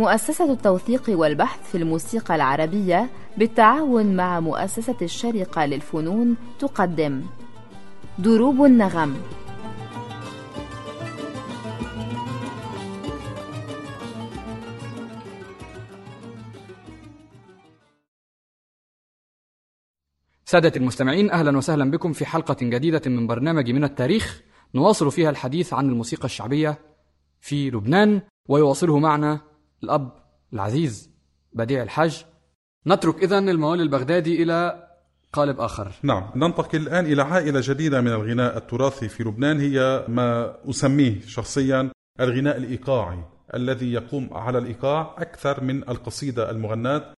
مؤسسة التوثيق والبحث في الموسيقى العربية بالتعاون مع مؤسسة الشرقة للفنون تقدم. دروب النغم. سادة المستمعين أهلا وسهلا بكم في حلقة جديدة من برنامج من التاريخ. نواصل فيها الحديث عن الموسيقى الشعبية في لبنان ويواصله معنا الأب العزيز بديع الحج نترك إذن الموالي البغدادي إلى قالب آخر. نعم ننتقل الآن إلى عائلة جديدة من الغناء التراثي في لبنان هي ما أسميه شخصيا الغناء الإيقاعي الذي يقوم على الإيقاع أكثر من القصيدة المغناة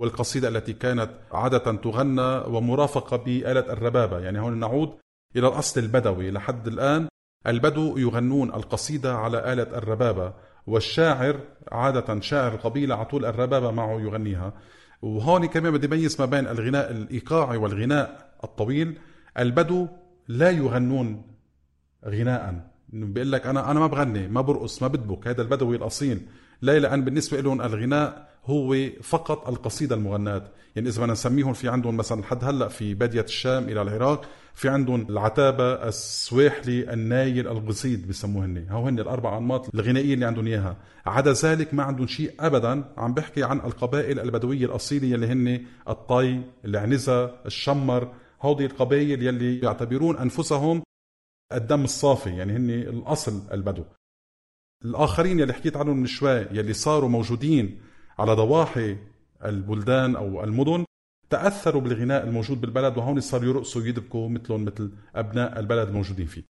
والقصيدة التي كانت عادة تغنى ومرافقة بآلة الربابة. يعني هون نعود إلى الأصل البدوي. لحد الآن البدو يغنون القصيدة على آلة الربابة. والشاعر عادة شاعر القبيلة على طول الربابة معه يغنيها. وهون كمان بدي يميز ما بين الغناء الإيقاعي والغناء الطويل. البدو لا يغنون غناء. بيقول لك أنا أنا ما بغني ما برقص ما بدبك. هذا البدوي الأصيل. لا لأن بالنسبة لهم الغناء هو فقط القصيدة المغناة. يعني إذا بدنا نسميهم في عندهم مثلا لحد هلأ في بادية الشام إلى العراق في عندهم العتابة السواحلي النايل القصيد بسموهن هو هن الأربع أنماط الغنائية اللي عندهم إياها. عدا ذلك ما عندهم شيء أبدا. عم بحكي عن القبائل البدوية الأصيلة اللي هن الطي العنزة الشمر. هودي القبائل يلي يعتبرون أنفسهم الدم الصافي يعني هن الأصل البدو. الآخرين يلي حكيت عنهم من شوي يلي صاروا موجودين على ضواحي البلدان أو المدن تأثروا بالغناء الموجود بالبلد وهون صاروا يرقصوا ويدبكوا مثلهم مثل أبناء البلد الموجودين فيه.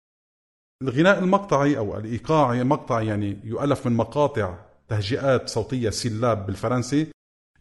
الغناء المقطعي أو الإيقاعي المقطعي يعني يؤلف من مقاطع تهجئات صوتية سيلاب بالفرنسي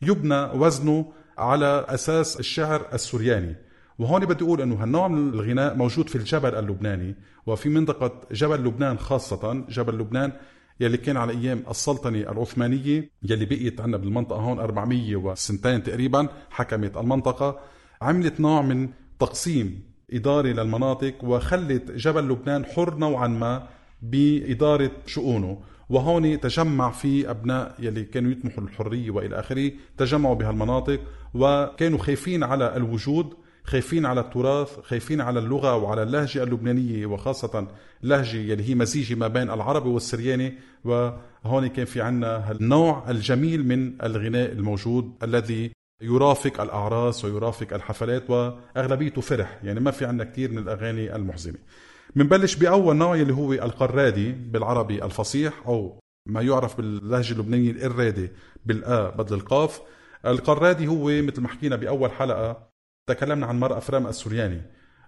يبنى وزنه على أساس الشعر السورياني. وهون بدي أقول أنه هالنوع من الغناء موجود في الجبل اللبناني وفي منطقة جبل لبنان خاصة جبل لبنان يلي كان على أيام السلطنة العثمانية يلي بقيت عندنا بالمنطقة هون 400 وسنتين تقريبا حكمت المنطقة عملت نوع من تقسيم اداري للمناطق وخلت جبل لبنان حر نوعا ما بإدارة شؤونه. وهون تجمع في أبناء يلي كانوا يطمحوا للحرية وإلى آخره تجمعوا بهالمناطق وكانوا خايفين على الوجود خايفين على التراث خايفين على اللغة وعلى اللهجة اللبنانية وخاصة لهجة يلي هي مزيجة ما بين العربي والسرياني. وهون كان في عنا النوع الجميل من الغناء الموجود الذي يرافق الأعراس ويرافق الحفلات وأغلبيته فرح. يعني ما في عنا كثير من الأغاني المحزنة. بنبلش بأول نوع اللي هو القرادي بالعربي الفصيح أو ما يعرف باللهجة اللبنانية الإرادي بالآ بدل القاف. القرادي هو مثل ما حكينا بأول حلقة تكلمنا عن مار أفرام السورياني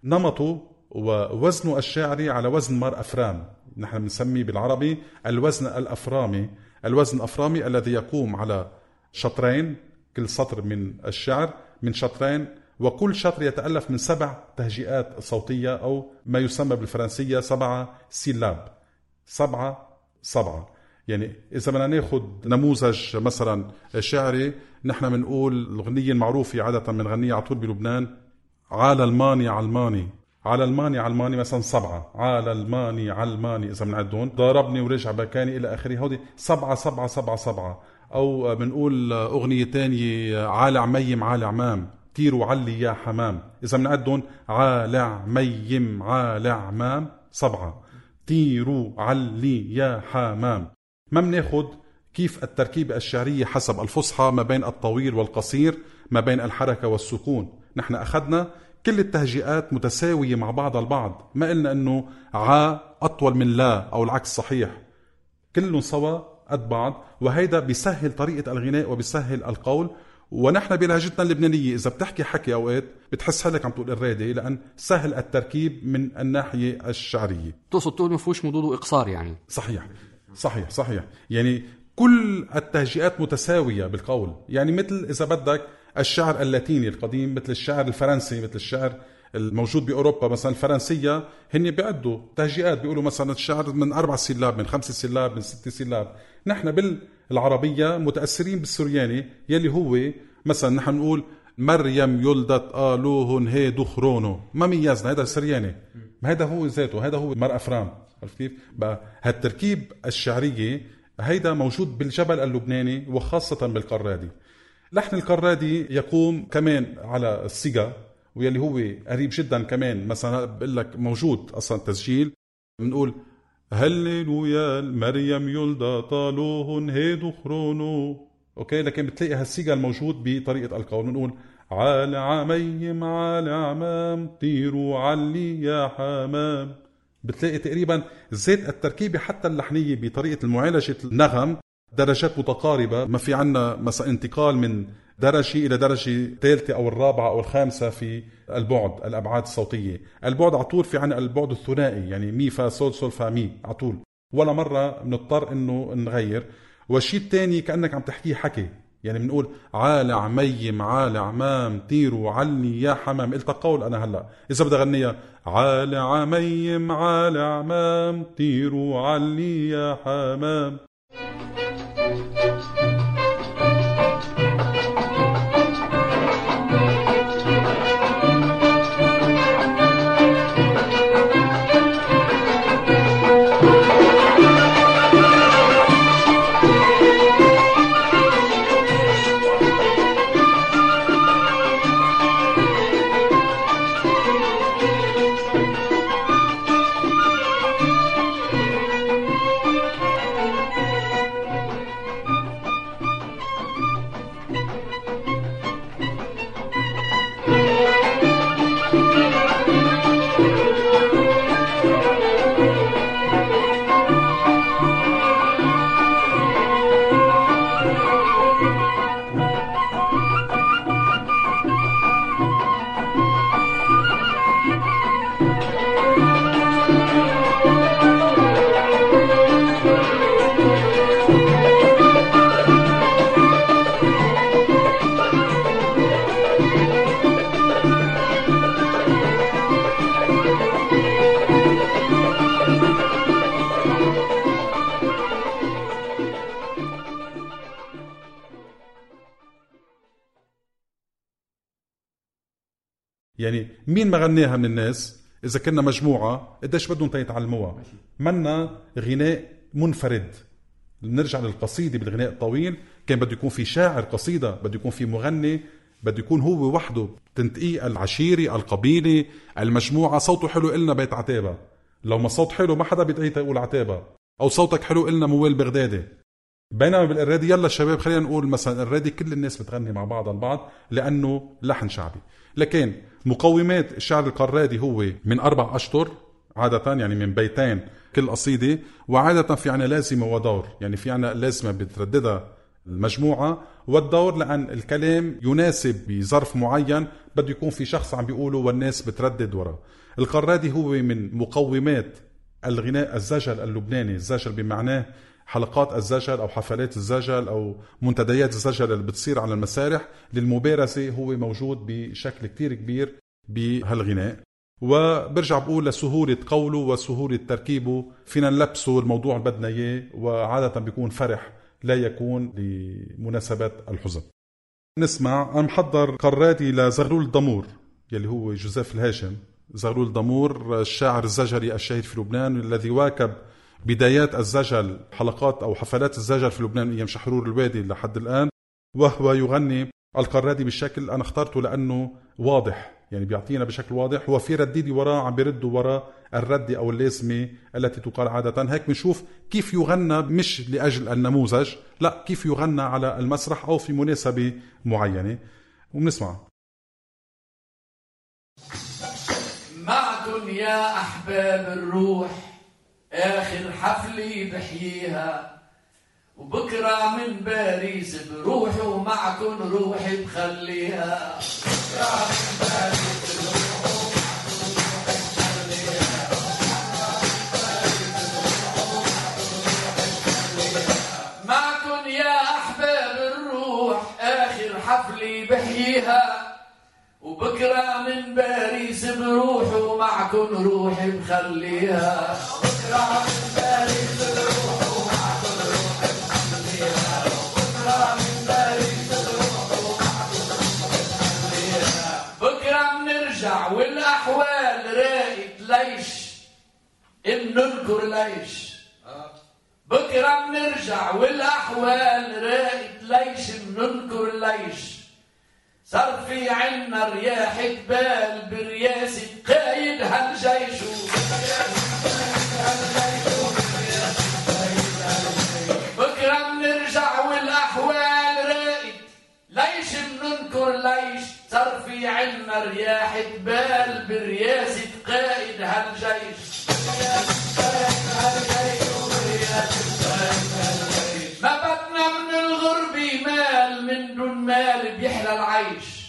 نمطه ووزنه الشعري على وزن مار أفرام. نحن بنسميه بالعربي الوزن الأفرامي. الوزن الأفرامي الذي يقوم على شطرين كل سطر من الشعر من شطرين وكل شطر يتألف من سبع تهجئات صوتية أو ما يسمى بالفرنسية سبعة سيلاب. سبعة سبعة. يعني إذا بدنا ناخذ نموذج مثلا شعري نحن بنقول الأغنية المعروفة عادة بنغنيها على طول بلبنان على الماني علماني على الماني علماني مثلا سبعة. على الماني علماني إذا بنعدهم ضربني ورجع بكاني إلى آخره هودي سبعة سبعة سبعة سبعة. أو بنقول أغنية تانية عالع عميم عالع عمام طير وعلي يا حمام إذا بنعدهم عالع عميم عالع عمام سبعة. طيروا علي يا حمام ما بناخذ كيف التركيبة الشعرية حسب الفصحى ما بين الطويل والقصير ما بين الحركة والسكون. نحن أخذنا كل التهجئات متساوية مع بعض البعض. ما قلنا أنه ع أطول من لا أو العكس صحيح. كلهم سوا قد بعض وهيدا بيسهل طريقة الغناء وبيسهل القول. ونحن بلهجتنا اللبنانية إذا بتحكي حكي أوقات بتحس حالك عم تقول الرادة لأن سهل التركيب من الناحية الشعرية. تقصد تقول ما فيهوش مضود وإقصار يعني. صحيح صحيح صحيح. يعني كل التهجئات متساوية بالقول. يعني مثل إذا بدك الشعر اللاتيني القديم مثل الشعر الفرنسي مثل الشعر الموجود بأوروبا مثلا الفرنسية هن بيعدوا تهجئات. بيقولوا مثلا الشعر من أربع سلاب من خمس سلاب من ست سلاب نحن بالعربية متأثرين بالسورياني يلي هو مثلا نحن نقول مريم يلدت آلوهن هي دخرونو. ما ميزنا هذا سرياني هذا هو ذاته هذا هو مار أفرام عرفت كيف؟ بقى هالتركيب الشعرية هيدا موجود بالجبل اللبناني وخاصة بالقرادي. لحن القرادي يقوم كمان على السيجا واللي هو قريب جدا كمان مثلا بقول لك موجود أصلا تسجيل بنقول هللويا مريم يلدت ألوهو هيدو خرونو. أوكي؟ لكن بتلاقي هالسيجا الموجود بطريقة القول بنقول عال عميم عال عمام طيروا علي يا حمام. بتلاقي تقريبا ذات التركيبة حتى اللحنية بطريقة معالجه النغم درجات متقاربة. ما في عنا مثلا انتقال من درجة إلى درجة ثالثة أو الرابعة أو الخامسة في البعد الأبعاد الصوتية. البعد على طول في عنا البعد الثنائي يعني mi fa sol sol fa mi على طول. ولا مرة بنضطر إنه نغير. والشيء الثاني كأنك عم تحكيه حكي. يعني بنقول عالع ميم عالع مام طيروا علني يا حمام. قلت قول أنا هلأ. إذا بدي أغنيها عالع ميم عالع مام طيروا علي يا حمام. يعني مين ما غناها من الناس؟ إذا كنا مجموعة قديش بدهم يتعلموها؟ منا غناء منفرد. نرجع للقصيدة بالغناء الطويل. كان بده يكون في شاعر قصيدة بده يكون في مغني بده يكون هو وحده. تنتقيه العشيرة القبيلة المجموعة. صوته حلو إلنا بيت عتابة لو ما صوت حلو ما حدا بيتعيت يقول عتابة أو صوتك حلو إلنا موال بغدادي. بينما بالإرادي يلا شباب خلينا نقول مثلا الرادي كل الناس بتغني مع بعض البعض لأنه لحن شعبي. لكن مقومات الشعر القرادي هو من أربع أشطر عادة يعني من بيتين كل قصيدة وعادة في عنا لازمة ودور. يعني في عنا لازمة بترددها المجموعة والدور لأن الكلام يناسب بظرف معين بده يكون في شخص عم بيقوله والناس بتردد وراه. القرادي هو من مقومات الغناء الزجل اللبناني. الزجل بمعناه حلقات الزجل أو حفلات الزجل أو منتديات الزجل اللي بتصير على المسارح للمبارزة هو موجود بشكل كتير كبير بهالغناء. وبرجع بقول لسهولة قوله وسهولة تركيبه فينا نلبسه الموضوع اللي بدنا إياه وعادة بيكون فرح لا يكون لمناسبات الحزن. نسمع أنا محضر قراتي لزغلول الضمور يلي هو جوزيف الهاشم. زغلول الضمور الشاعر الزجري الشهير في لبنان الذي واكب بدايات الزجل حلقات أو حفلات الزجل في لبنان أيام شحرور الوادي لحد الآن وهو يغني القرادي بالشكل أنا اخترته لأنه واضح يعني بيعطينا بشكل واضح. هو في رديدي وراه عم بيردوا وراه الردة أو اللازمة التي تقال عادة. هيك بنشوف كيف يغنى مش لأجل النموذج لا كيف يغنى على المسرح أو في مناسبة معينة. وبنسمع. معكم يا أحباب الروح آخر حفلة بحييها وبكرة من باريس بروح ومعكن روحي بخليها. بكرة من باريس آخر حفلة بحييها وبكرة من باريس بروح ومعكن روحي بخليها. والأحوال راقت ليش؟ إن ننكر ليش. بكرة بنرجع والأحوال راقت ليش؟ بننكر ليش. صار في عنا رياح جبال برياسة قايد هالجيش. بننكر ليش صار في عنا رياح جبال برياسة قائد هالجيش. ما بدنا من الغربة مال من دون مال بيحلى العيش.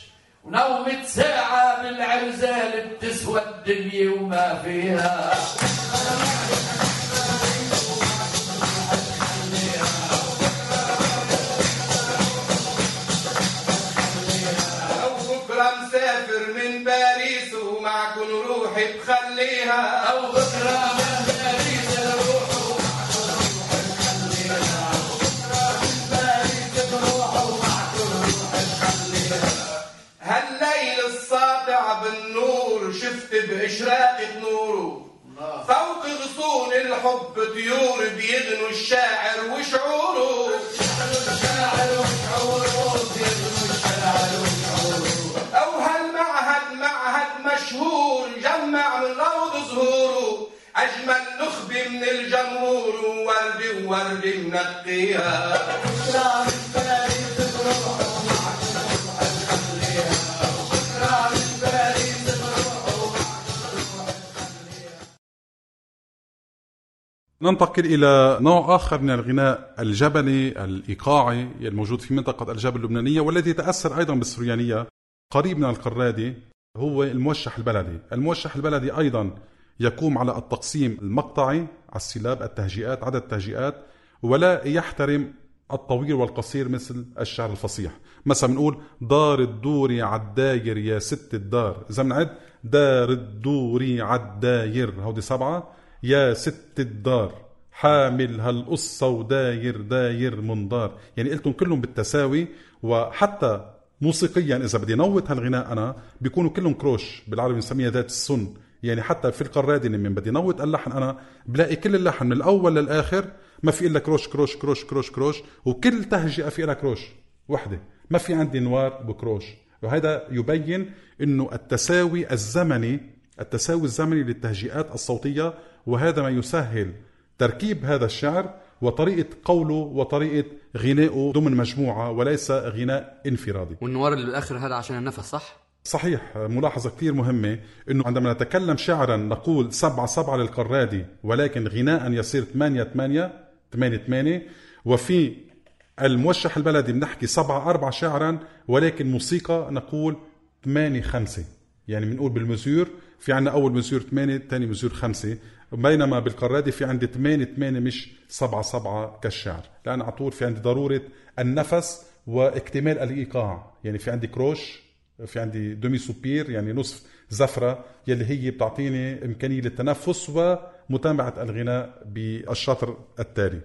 ونومة ساعة بالعرزال بتسوى الدنيا وما فيها. روحي بخليها أو ننتقل إلى نوع آخر من الغناء الجبلي الإيقاعي الموجود في منطقة الجبل اللبنانية والذي تأثر أيضا بالسريانية قريب من القرادي هو الموشح البلدي. الموشح البلدي أيضا يقوم على التقسيم المقطعي على السلاب التهجئات عدد التهجئات ولا يحترم الطويل والقصير مثل الشعر الفصيح. مثلا بنقول دار الدوري عالداير يا ست الدار إذا بنعد دار الدوري عالداير هودي سبعة. يا ست الدار حامل هالقصة وداير داير من دار. يعني قلتهم كلهم بالتساوي وحتى موسيقيا إذا بدي نوت هالغناء أنا بيكونوا كلهم croches بالعربي بنسميها ذات السن. يعني حتى في القرادي من بدي نوت اللحن أنا بلاقي كل اللحن من الأول للآخر ما في إلا croche croche croche croche croche وكل تهجئة في إلها croche وحدة. ما في عندي نوار بكروش. وهذا يبين إنه التساوي الزمني التساوي الزمني للتهجئات الصوتية وهذا ما يسهل تركيب هذا الشعر وطريقة قوله وطريقة غنائه ضمن مجموعة وليس غناء انفرادي. والنوار اللي بالآخر هذا عشان النفس صح؟ صحيح ملاحظة كثير مهمة أنه عندما نتكلم شعرا نقول سبعة سبعة للقرادي ولكن غناء يصير ثمانية ثمانية ثمانية ثمانية وفي الموشح البلدي بنحكي سبعة أربعة شعرا ولكن موسيقى نقول ثمانية خمسة يعني بنقول بال mesure في عنا أول mesure ثمانية ثاني mesure خمسة بينما بالقرادي في عندي ثمانية ثمانية مش سبعة سبعة كالشعر. لأن على طول في عندي ضرورة النفس واكتمال الإيقاع. يعني في عندي croche في عندي demi-soupir يعني نصف زفرة يلي هي بتعطيني إمكانية للتنفس ومتابعة الغناء بالشطر التالي.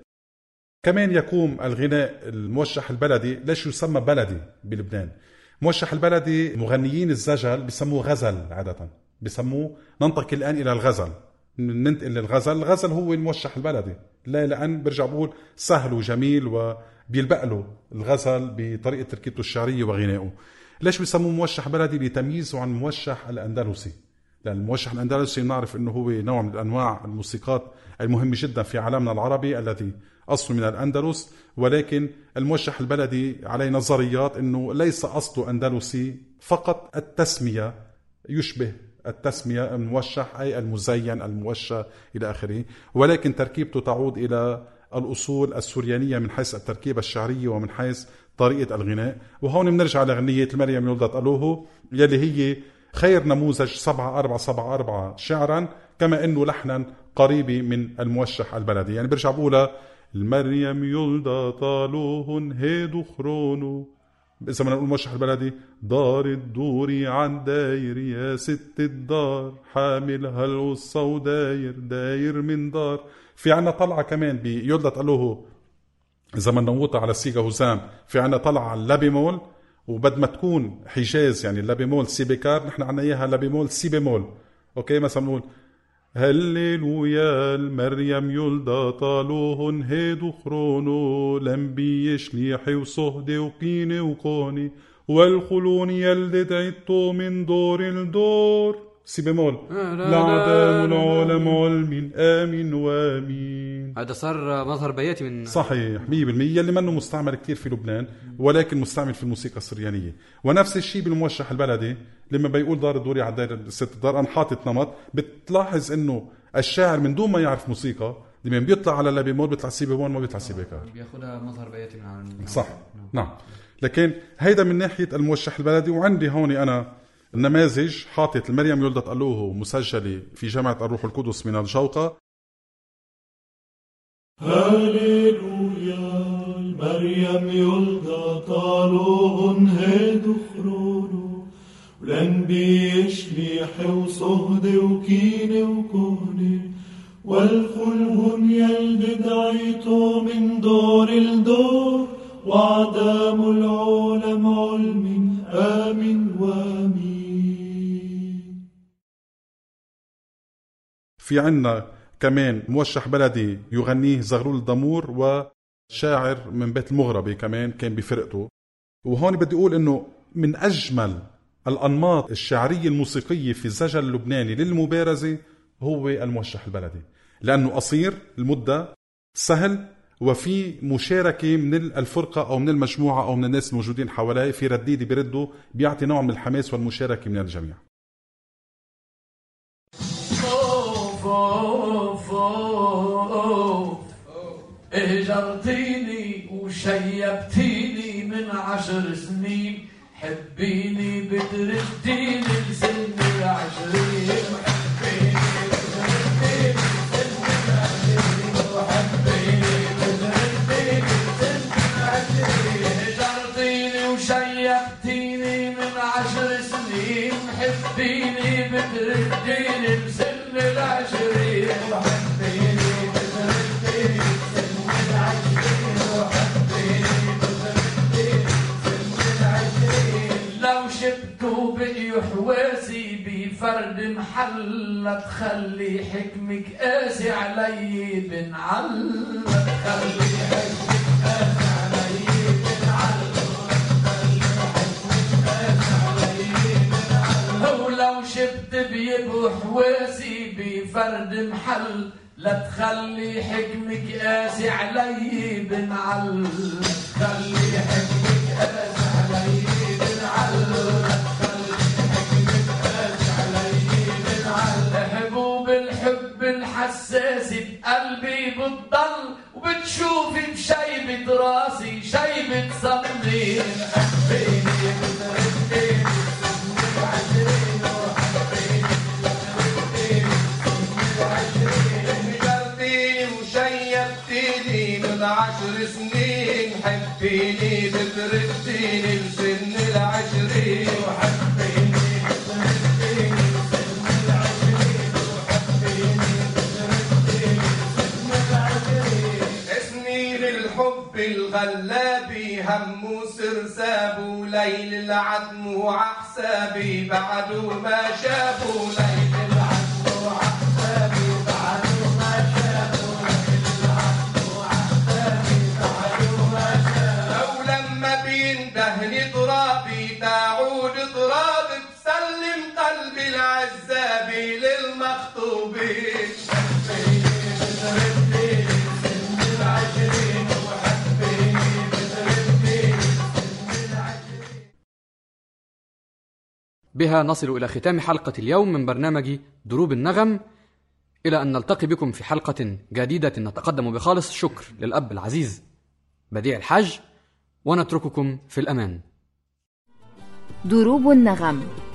كمان يقوم الغناء الموشح البلدي ليش يسمى بلدي بلبنان؟ موشح البلدي مغنيين الزجل بسموه غزل عادة. بسموه ننتقل الآن إلى الغزل. ننتقل للغزل. الغزل هو الموشح البلدي. لا لأن برجع بقول سهل وجميل وبيلبق له الغزل بطريقة تركيبته الشعرية وغنائه. ليش بيسموه موشح بلدي؟ لتمييزه عن الموشح الأندلسي. لأن الموشح الأندلسي نعرف أنه هو نوع من أنواع الموسيقات المهمة جدا في عالمنا العربي الذي أصله من الأندلس. ولكن الموشح البلدي عليه نظريات أنه ليس أصله أندلسي فقط التسمية يشبه التسمية الموشح أي المزين الموشى إلى آخره. ولكن تركيبته تعود إلى الأصول السوريانية من حيث التركيبة الشعرية ومن حيث طريقة الغناء. وهون بنرجع لغنية المريم يولدت ألوهو يلي هي خير نموذج سبعة أربعة سبعة أربعة شعرا كما أنه لحنا قريبة من الموشح البلدي. يعني برجع بقولها المريم يلدت ألوهو هيدو خرونو إذا بدنا نقول موشح البلدي دار الدوري عن داير يا ست الدار حامل هالقصة وداير داير من دار. في عنا طلعة كمان بيلدت ألوهو إذا بدنا نوطها على السيجا هزام في عنا طلعة على ال la bémol وبدل ما تكون حجاز يعني ال la bémol si bécarre نحن عنا إياها la bémol si bémol أوكي مثلا نقول هللويا المريم يلدى طالوهن هيدو خرونو لمبي شليحي وصهدي وقيني وقوني والخلون يلدد عدتو من دور لدور سي بمول آه، لا، لعدام لا، لا. العالم علم آمين وآمين هذا صار مظهر بياتي من صحيح 100% يلي منه مستعمل كثير في لبنان ولكن مستعمل في الموسيقى السريانية. ونفس الشيء بالموشح البلدي. لما بيقول دار الدوري على داير الست دار أنا حاطط نمط. بتلاحظ إنه الشاعر من دون ما يعرف موسيقى لما بيطلع على la bémol بيطلع si bémol ما بيطلع si bécarre. بياخذها مظهر بياتي من عن صح. نعم. لكن هيدا من ناحية الموشح البلدي وعندي هون أنا النماذج حاطط المريم يلدت ألوهو مسجلة في جامعة الروح القدس من الجوقة هللويا مريم يلدى طالوهن هيدو خرونو ولنبي شليحي وصهدي وكيني وكهني والخلهن يلد دعيتو من دور لدور وعدام العالم علم آمن. في عنا كمان موشح بلدي يغنيه زغلول الضمور وشاعر من بيت المغربي كمان كان بفرقته. وهون بدي أقول إنه من أجمل الأنماط الشعرية الموسيقية في الزجل اللبناني للمبارزة هو الموشح البلدي لأنه قصير المدة سهل وفي مشاركة من الفرقة أو من المجموعة أو من الناس الموجودين حواليه في رديدي برده بيعطي نوع من الحماس والمشاركة من الجميع. اهجرتيني وشيبتيني من عشر سنين. حبيني بترديني لسن العشرين. حبيني بترديني لسن لسن هجرتيني وشيبتيني من عشر سنين. حبيني بترديني بسن العشرين. محلة تخلي حكمك قاسي علي بنعلق تخلي حكمك قاسي علي ولو شفت بيبقوا حواسي بفرد محل لا تخلي حكمك قاسي علي بنعل خلي حكمك بتضل وبتشوفي بشيبة راسي شيبة هجرتيني وشيبتيني من عشر وليل العتم وعحسابي بعده ما شافوا بها نصل إلى ختام حلقة اليوم من برنامج دروب النغم. إلى أن نلتقي بكم في حلقة جديدة نتقدم بخالص. الشكر للأب العزيز بديع الحاج ونترككم في الأمان. دروب النغم.